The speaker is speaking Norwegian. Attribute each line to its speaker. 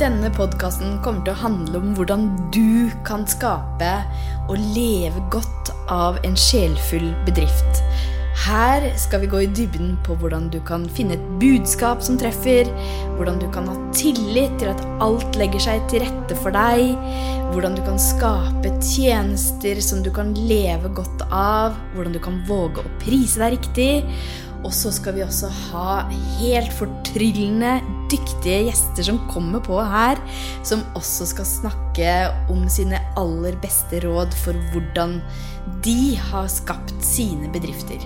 Speaker 1: denne podkasten kommer til å handle om hvordan du kan skape og leve godt av en sjelfull bedrift. Her skal vi gå i dybden på hvordan du kan finne et budskap som treffer, hvordan du kan ha tillit til at alt legger seg til rette for deg, hvordan du kan skape tjenester som du kan leve godt av, hvordan du kan våge å prise deg riktig, og så skal vi også ha helt fortryllende dyktige gjester som kommer på her, som også skal snakke om sine aller beste råd for hvordan de har skapt sine bedrifter.